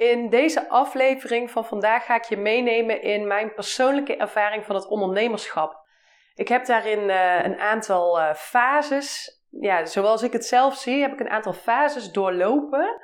In deze aflevering van vandaag ga ik je meenemen in mijn persoonlijke ervaring van het ondernemerschap. Ik heb daarin uh, een aantal uh, fases, ja, zoals ik het zelf zie, heb ik een aantal fases doorlopen.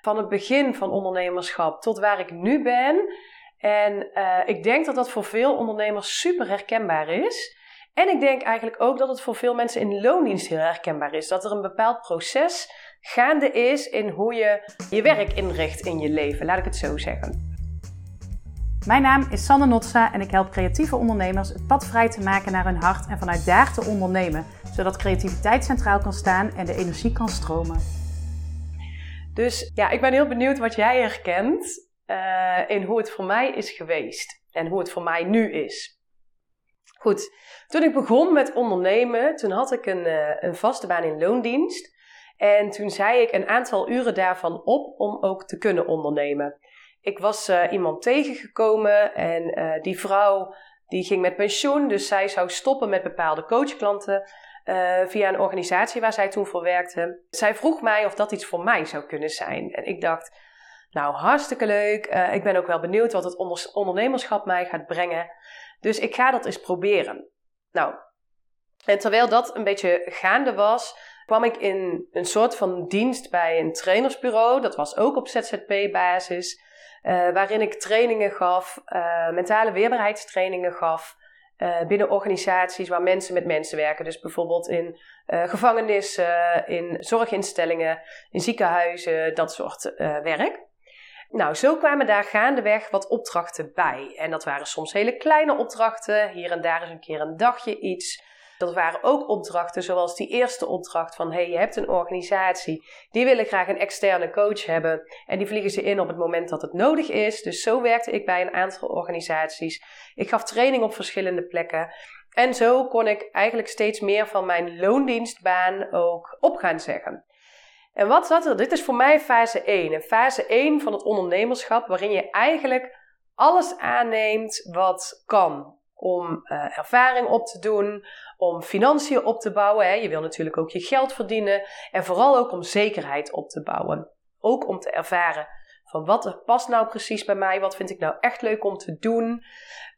Van het begin van ondernemerschap tot waar ik nu ben. En uh, ik denk dat dat voor veel ondernemers super herkenbaar is. En ik denk eigenlijk ook dat het voor veel mensen in loondienst heel herkenbaar is. Dat er een bepaald proces gaande is in hoe je je werk inricht in je leven. Laat ik het zo zeggen. Mijn naam is Sanne Notsa en ik help creatieve ondernemers het pad vrij te maken naar hun hart en vanuit daar te ondernemen, zodat creativiteit centraal kan staan en de energie kan stromen. Dus ja, ik ben heel benieuwd wat jij herkent uh, in hoe het voor mij is geweest en hoe het voor mij nu is. Goed, toen ik begon met ondernemen, toen had ik een, uh, een vaste baan in loondienst. En toen zei ik een aantal uren daarvan op om ook te kunnen ondernemen. Ik was uh, iemand tegengekomen en uh, die vrouw die ging met pensioen, dus zij zou stoppen met bepaalde coachklanten uh, via een organisatie waar zij toen voor werkte. Zij vroeg mij of dat iets voor mij zou kunnen zijn. En ik dacht, nou hartstikke leuk. ik ben ook wel benieuwd wat het onder ondernemerschap mij gaat brengen. Dus ik ga dat eens proberen. Nou, en terwijl dat een beetje gaande was, kwam ik in een soort van dienst bij een trainersbureau. Dat was ook op ZZP-basis. Uh, waarin ik trainingen gaf, uh, mentale weerbaarheidstrainingen gaf. Uh, binnen organisaties waar mensen met mensen werken. Dus bijvoorbeeld in gevangenissen, in zorginstellingen, in ziekenhuizen, dat soort werk. Nou, zo kwamen daar gaandeweg wat opdrachten bij. En dat waren soms hele kleine opdrachten. Hier en daar is een keer een dagje iets. Dat waren ook opdrachten zoals die eerste opdracht van hey, je hebt een organisatie, die willen graag een externe coach hebben en die vliegen ze in op het moment dat het nodig is. Dus zo werkte ik bij een aantal organisaties. Ik gaf training op verschillende plekken. En zo kon ik eigenlijk steeds meer van mijn loondienstbaan ook op gaan zeggen. En wat zat er? Dit is voor mij fase 1. En fase 1 van het ondernemerschap, waarin je eigenlijk alles aanneemt wat kan. Om uh, ervaring op te doen, om financiën op te bouwen. Hè. Je wil natuurlijk ook je geld verdienen. En vooral ook om zekerheid op te bouwen. Ook om te ervaren van wat past nou precies bij mij? Wat vind ik nou echt leuk om te doen?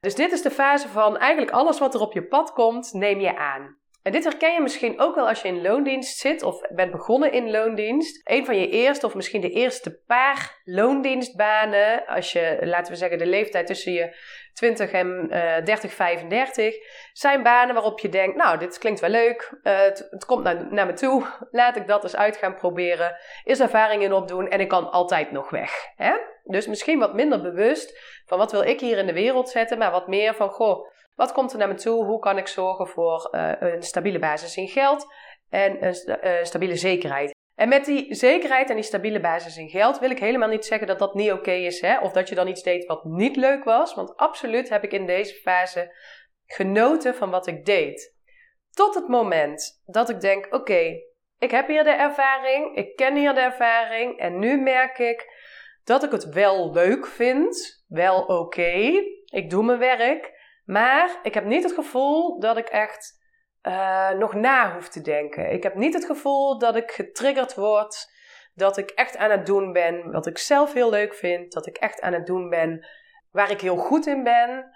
Dus dit is de fase van eigenlijk alles wat er op je pad komt, neem je aan. En dit herken je misschien ook wel als je in loondienst zit of bent begonnen in loondienst. Een van je eerste of misschien de eerste paar loondienstbanen, als je, laten we zeggen, de leeftijd tussen je 20 en uh, 30, 35, zijn banen waarop je denkt, nou, dit klinkt wel leuk, het, het, komt naar, naar me toe, laat ik dat eens uit gaan proberen, is ervaring in opdoen en ik kan altijd nog weg. Hè? Dus misschien wat minder bewust van wat wil ik hier in de wereld zetten, maar wat meer van, goh, wat komt er naar me toe? Hoe kan ik zorgen voor uh, een stabiele basis in geld en een uh, stabiele zekerheid? En met die zekerheid en die stabiele basis in geld wil ik helemaal niet zeggen dat dat niet oké is, hè? of dat je dan iets deed wat niet leuk was. Want absoluut heb ik in deze fase genoten van wat ik deed. Tot het moment dat ik denk: oké, ik heb hier de ervaring, ik ken hier de ervaring en nu merk ik dat ik het wel leuk vind, wel oké, ik doe mijn werk. Maar ik heb niet het gevoel dat ik echt uh, nog na hoef te denken. Ik heb niet het gevoel dat ik getriggerd word. Dat ik echt aan het doen ben wat ik zelf heel leuk vind. Dat ik echt aan het doen ben waar ik heel goed in ben.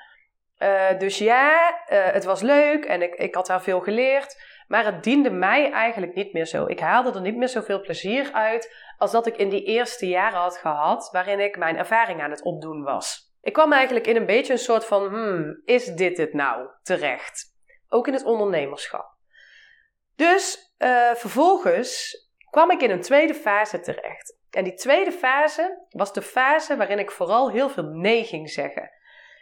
Uh, dus ja, uh, het was leuk en ik, ik had daar veel geleerd. Maar het diende mij eigenlijk niet meer zo. Ik haalde er niet meer zoveel plezier uit als dat ik in die eerste jaren had gehad, waarin ik mijn ervaring aan het opdoen was. Ik kwam eigenlijk in een beetje een soort van, hmm, is dit het nou terecht? Ook in het ondernemerschap. Dus uh, vervolgens kwam ik in een tweede fase terecht. En die tweede fase was de fase waarin ik vooral heel veel nee ging zeggen.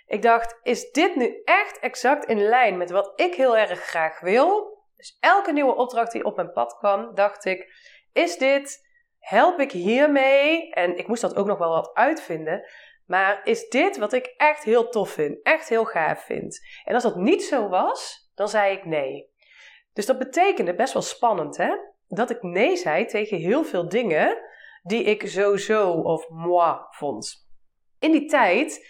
Ik dacht, is dit nu echt exact in lijn met wat ik heel erg graag wil? Dus elke nieuwe opdracht die op mijn pad kwam, dacht ik, is dit, help ik hiermee? En ik moest dat ook nog wel wat uitvinden. Maar is dit wat ik echt heel tof vind, echt heel gaaf vind? En als dat niet zo was, dan zei ik nee. Dus dat betekende best wel spannend, hè? Dat ik nee zei tegen heel veel dingen die ik zo of moi vond. In die tijd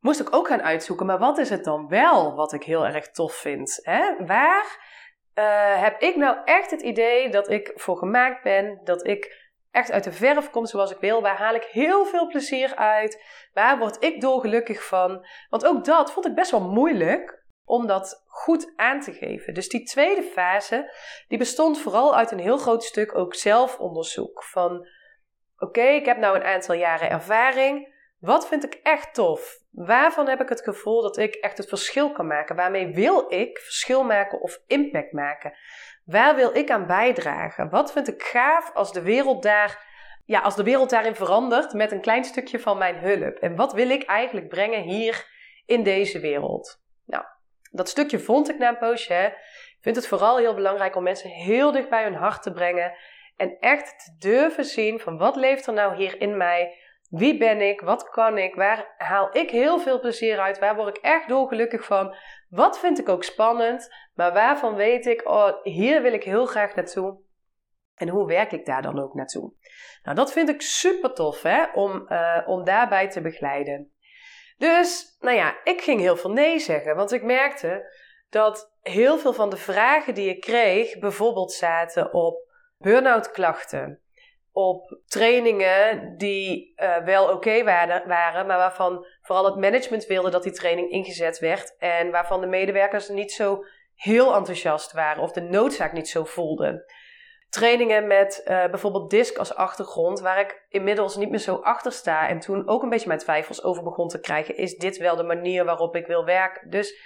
moest ik ook gaan uitzoeken, maar wat is het dan wel wat ik heel erg tof vind? Hè? Waar uh, heb ik nou echt het idee dat ik voor gemaakt ben, dat ik echt uit de verf komt zoals ik wil? Waar haal ik heel veel plezier uit? Waar word ik dolgelukkig van? Want ook dat vond ik best wel moeilijk om dat goed aan te geven. Dus die tweede fase, die bestond vooral uit een heel groot stuk ook zelfonderzoek. Van, oké, ik heb nou een aantal jaren ervaring. Wat vind ik echt tof? Waarvan heb ik het gevoel dat ik echt het verschil kan maken? Waarmee wil ik verschil maken of impact maken? Waar wil ik aan bijdragen? Wat vind ik gaaf als de wereld daar, ja, als de wereld daarin verandert met een klein stukje van mijn hulp? En wat wil ik eigenlijk brengen hier in deze wereld? Nou, dat stukje vond ik na een poosje. Hè. Ik vind het vooral heel belangrijk om mensen heel dicht bij hun hart te brengen. En echt te durven zien van wat leeft er nou hier in mij? Wie ben ik? Wat kan ik? Waar haal ik heel veel plezier uit? Waar word ik echt dolgelukkig van? Wat vind ik ook spannend? Maar waarvan weet ik, oh, hier wil ik heel graag naartoe. En hoe werk ik daar dan ook naartoe? Nou, dat vind ik super tof hè, om, uh, om daarbij te begeleiden. Dus, nou ja, ik ging heel veel nee zeggen, want ik merkte dat heel veel van de vragen die ik kreeg bijvoorbeeld zaten op burn-out klachten, op trainingen die uh, wel oké waren, waren, maar waarvan vooral het management wilde dat die training ingezet werd en waarvan de medewerkers niet zo heel enthousiast waren of de noodzaak niet zo voelden. Trainingen met uh, bijvoorbeeld DISC als achtergrond, waar ik inmiddels niet meer zo achter sta en toen ook een beetje mijn twijfels over begon te krijgen, is dit wel de manier waarop ik wil werken? Dus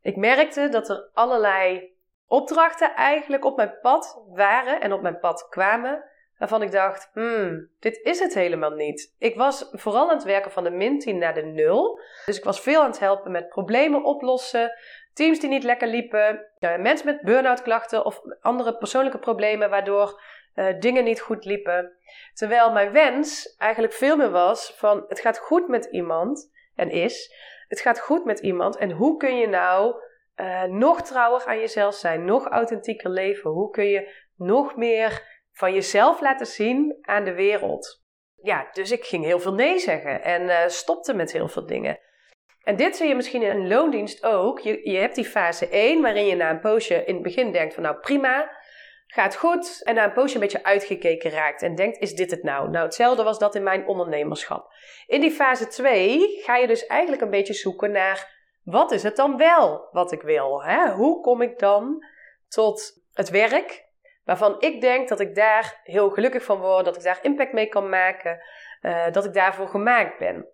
ik merkte dat er allerlei opdrachten eigenlijk op mijn pad waren en op mijn pad kwamen, waarvan ik dacht, hmm, dit is het helemaal niet. Ik was vooral aan het werken van de min 10 naar de 0. Dus ik was veel aan het helpen met problemen oplossen, teams die niet lekker liepen, mensen met burn-out klachten of andere persoonlijke problemen waardoor uh, dingen niet goed liepen. Terwijl mijn wens eigenlijk veel meer was van het gaat goed met iemand en is, het gaat goed met iemand en hoe kun je nou uh, nog trouwer aan jezelf zijn, nog authentieker leven? Hoe kun je nog meer van jezelf laten zien aan de wereld? Ja, dus ik ging heel veel nee zeggen en uh, stopte met heel veel dingen. En dit zie je misschien in een loondienst ook. Je, je hebt die fase 1 waarin je na een poosje in het begin denkt van nou prima, gaat goed. En na een poosje een beetje uitgekeken raakt en denkt is dit het nou? Nou hetzelfde was dat in mijn ondernemerschap. In die fase 2 ga je dus eigenlijk een beetje zoeken naar wat is het dan wel wat ik wil? Hè? Hoe kom ik dan tot het werk waarvan ik denk dat ik daar heel gelukkig van word, dat ik daar impact mee kan maken, uh, dat ik daarvoor gemaakt ben.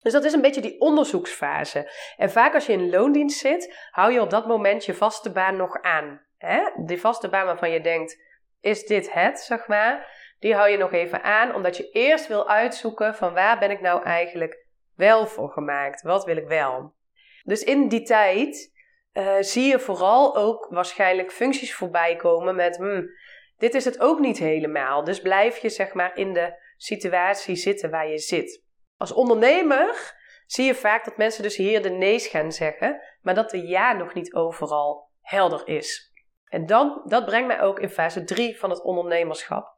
Dus dat is een beetje die onderzoeksfase. En vaak als je in loondienst zit, hou je op dat moment je vaste baan nog aan. Hè? Die vaste baan waarvan je denkt, is dit het, zeg maar, die hou je nog even aan, omdat je eerst wil uitzoeken van waar ben ik nou eigenlijk wel voor gemaakt? Wat wil ik wel? Dus in die tijd uh, zie je vooral ook waarschijnlijk functies voorbij komen met, hmm, dit is het ook niet helemaal. Dus blijf je zeg maar in de situatie zitten waar je zit. Als ondernemer zie je vaak dat mensen dus hier de nee's gaan zeggen, maar dat de ja nog niet overal helder is. En dan, dat brengt mij ook in fase 3 van het ondernemerschap.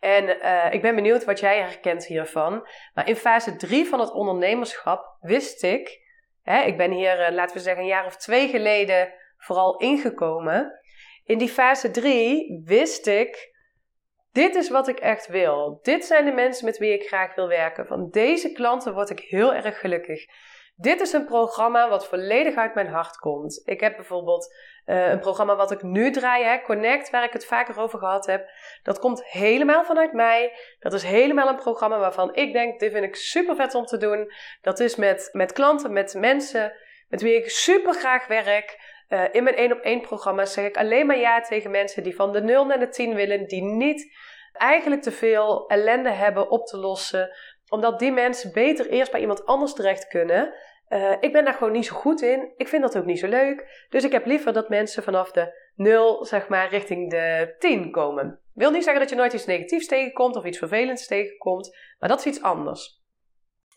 En uh, ik ben benieuwd wat jij herkent hiervan. Maar in fase 3 van het ondernemerschap wist ik, hè, ik ben hier, uh, laten we zeggen, een jaar of twee geleden vooral ingekomen. In die fase 3 wist ik dit is wat ik echt wil. Dit zijn de mensen met wie ik graag wil werken. Van deze klanten word ik heel erg gelukkig. Dit is een programma wat volledig uit mijn hart komt. Ik heb bijvoorbeeld uh, een programma wat ik nu draai, hè, Connect, waar ik het vaker over gehad heb. Dat komt helemaal vanuit mij. Dat is helemaal een programma waarvan ik denk, dit vind ik super vet om te doen. Dat is met, met klanten, met mensen met wie ik super graag werk. Uh, in mijn één op één programma's zeg ik alleen maar ja tegen mensen die van de 0 naar de 10 willen, die niet eigenlijk te veel ellende hebben op te lossen, omdat die mensen beter eerst bij iemand anders terecht kunnen. Uh, ik ben daar gewoon niet zo goed in. Ik vind dat ook niet zo leuk. Dus ik heb liever dat mensen vanaf de 0, zeg maar, richting de 10 komen. Wil niet zeggen dat je nooit iets negatiefs tegenkomt of iets vervelends tegenkomt, maar dat is iets anders.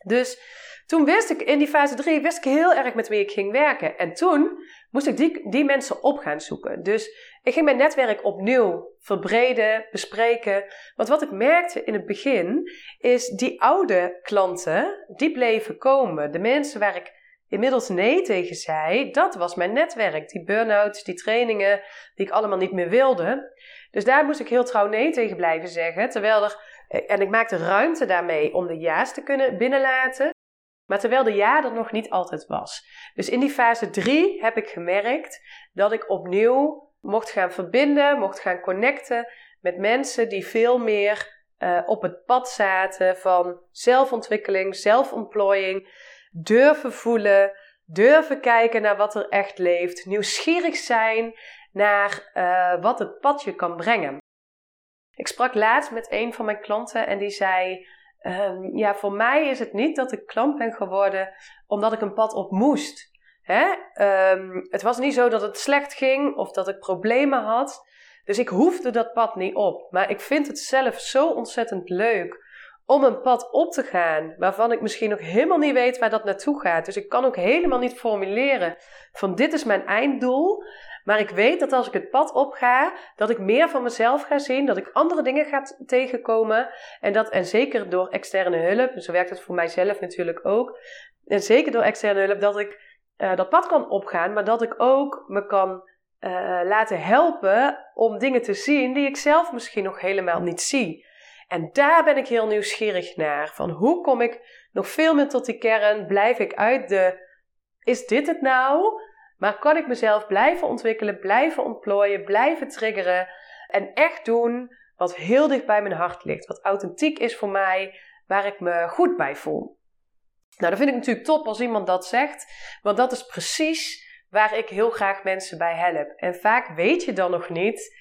Dus toen wist ik in die fase 3 wist ik heel erg met wie ik ging werken. En toen moest ik die, die mensen op gaan zoeken. Dus ik ging mijn netwerk opnieuw verbreden, bespreken. Want wat ik merkte in het begin is die oude klanten, die bleven komen. De mensen waar ik inmiddels nee tegen zei, dat was mijn netwerk. Die burn-outs, die trainingen die ik allemaal niet meer wilde. Dus daar moest ik heel trouw nee tegen blijven zeggen. Terwijl er, en ik maakte ruimte daarmee om de ja's te kunnen binnenlaten. Maar terwijl de ja er nog niet altijd was. Dus in die fase 3 heb ik gemerkt dat ik opnieuw mocht gaan verbinden, mocht gaan connecten met mensen die veel meer uh, op het pad zaten van zelfontwikkeling, zelfontplooiing, durven voelen, durven kijken naar wat er echt leeft, nieuwsgierig zijn naar uh, wat het pad je kan brengen. Ik sprak laatst met een van mijn klanten en die zei: um, Ja, voor mij is het niet dat ik klant ben geworden omdat ik een pad op moest. Um, het was niet zo dat het slecht ging of dat ik problemen had. Dus ik hoefde dat pad niet op. Maar ik vind het zelf zo ontzettend leuk om een pad op te gaan waarvan ik misschien nog helemaal niet weet waar dat naartoe gaat. Dus ik kan ook helemaal niet formuleren van dit is mijn einddoel. Maar ik weet dat als ik het pad op ga, dat ik meer van mezelf ga zien, dat ik andere dingen ga tegenkomen. En, dat, en zeker door externe hulp, zo werkt het voor mijzelf natuurlijk ook. En zeker door externe hulp, dat ik uh, dat pad kan opgaan, maar dat ik ook me kan uh, laten helpen om dingen te zien die ik zelf misschien nog helemaal niet zie. En daar ben ik heel nieuwsgierig naar. Van hoe kom ik nog veel meer tot die kern? Blijf ik uit de is dit het nou? Maar kan ik mezelf blijven ontwikkelen, blijven ontplooien, blijven triggeren en echt doen wat heel dicht bij mijn hart ligt, wat authentiek is voor mij, waar ik me goed bij voel. Nou, dat vind ik natuurlijk top als iemand dat zegt, want dat is precies waar ik heel graag mensen bij help. En vaak weet je dan nog niet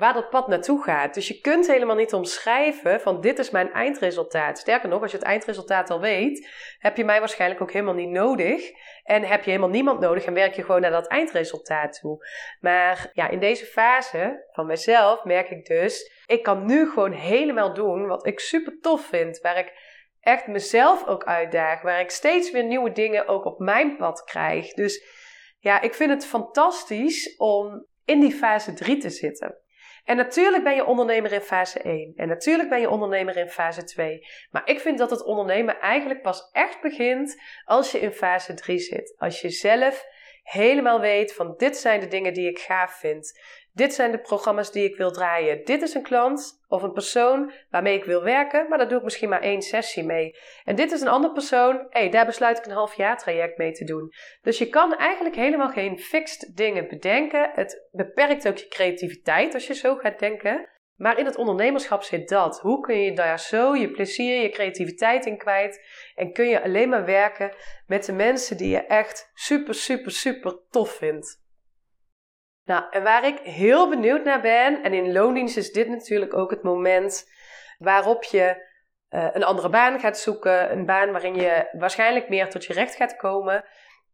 waar dat pad naartoe gaat. Dus je kunt helemaal niet omschrijven van dit is mijn eindresultaat. Sterker nog, als je het eindresultaat al weet, heb je mij waarschijnlijk ook helemaal niet nodig. En heb je helemaal niemand nodig en werk je gewoon naar dat eindresultaat toe. Maar ja, in deze fase van mezelf merk ik dus, ik kan nu gewoon helemaal doen wat ik super tof vind. Waar ik echt mezelf ook uitdaag. Waar ik steeds weer nieuwe dingen ook op mijn pad krijg. Dus ja, ik vind het fantastisch om in die fase 3 te zitten. En natuurlijk ben je ondernemer in fase 1. En natuurlijk ben je ondernemer in fase 2. Maar ik vind dat het ondernemen eigenlijk pas echt begint als je in fase 3 zit. Als je zelf helemaal weet van dit zijn de dingen die ik gaaf vind. Dit zijn de programma's die ik wil draaien. Dit is een klant of een persoon waarmee ik wil werken, maar daar doe ik misschien maar één sessie mee. En dit is een andere persoon, hey, daar besluit ik een half jaar traject mee te doen. Dus je kan eigenlijk helemaal geen fixed dingen bedenken. Het beperkt ook je creativiteit als je zo gaat denken. Maar in het ondernemerschap zit dat. Hoe kun je daar zo je plezier, je creativiteit in kwijt? En kun je alleen maar werken met de mensen die je echt super, super, super tof vindt. Nou, en waar ik heel benieuwd naar ben, en in loondienst is dit natuurlijk ook het moment waarop je uh, een andere baan gaat zoeken, een baan waarin je waarschijnlijk meer tot je recht gaat komen.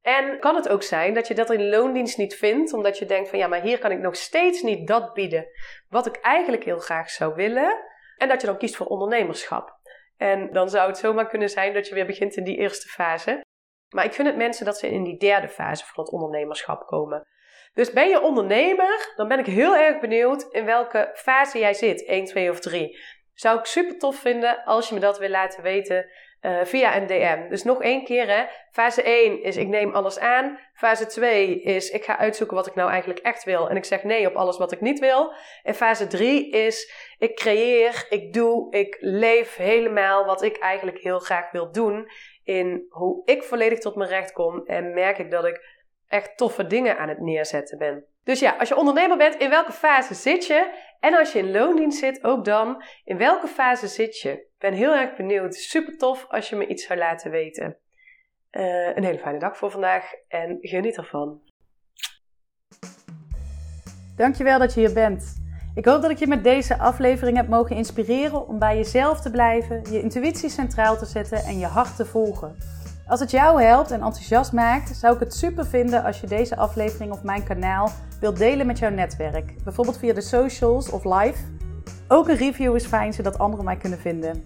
En kan het ook zijn dat je dat in loondienst niet vindt, omdat je denkt van ja, maar hier kan ik nog steeds niet dat bieden wat ik eigenlijk heel graag zou willen. En dat je dan kiest voor ondernemerschap. En dan zou het zomaar kunnen zijn dat je weer begint in die eerste fase. Maar ik vind het mensen dat ze in die derde fase van het ondernemerschap komen. Dus ben je ondernemer, dan ben ik heel erg benieuwd in welke fase jij zit. 1, 2 of 3. Zou ik super tof vinden als je me dat wil laten weten uh, via een DM. Dus nog één keer hè. Fase 1 is ik neem alles aan. Fase 2 is ik ga uitzoeken wat ik nou eigenlijk echt wil. En ik zeg nee op alles wat ik niet wil. En fase 3 is ik creëer, ik doe, ik leef helemaal wat ik eigenlijk heel graag wil doen. In hoe ik volledig tot mijn recht kom. En merk ik dat ik echt toffe dingen aan het neerzetten ben. Dus ja, als je ondernemer bent, in welke fase zit je? En als je in loondienst zit, ook dan, in welke fase zit je? Ik ben heel erg benieuwd. Super tof als je me iets zou laten weten. Uh, een hele fijne dag voor vandaag en geniet ervan. Dankjewel dat je hier bent. Ik hoop dat ik je met deze aflevering heb mogen inspireren om bij jezelf te blijven, je intuïtie centraal te zetten en je hart te volgen. Als het jou helpt en enthousiast maakt, zou ik het super vinden als je deze aflevering of mijn kanaal wilt delen met jouw netwerk. Bijvoorbeeld via de socials of live. Ook een review is fijn zodat anderen mij kunnen vinden.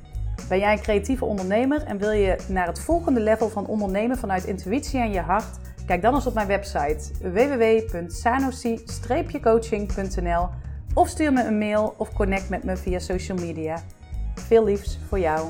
Ben jij een creatieve ondernemer en wil je naar het volgende level van ondernemen vanuit intuïtie en je hart? Kijk dan eens op mijn website www.sanosi-coaching.nl of stuur me een mail of connect met me via social media. Veel liefs voor jou.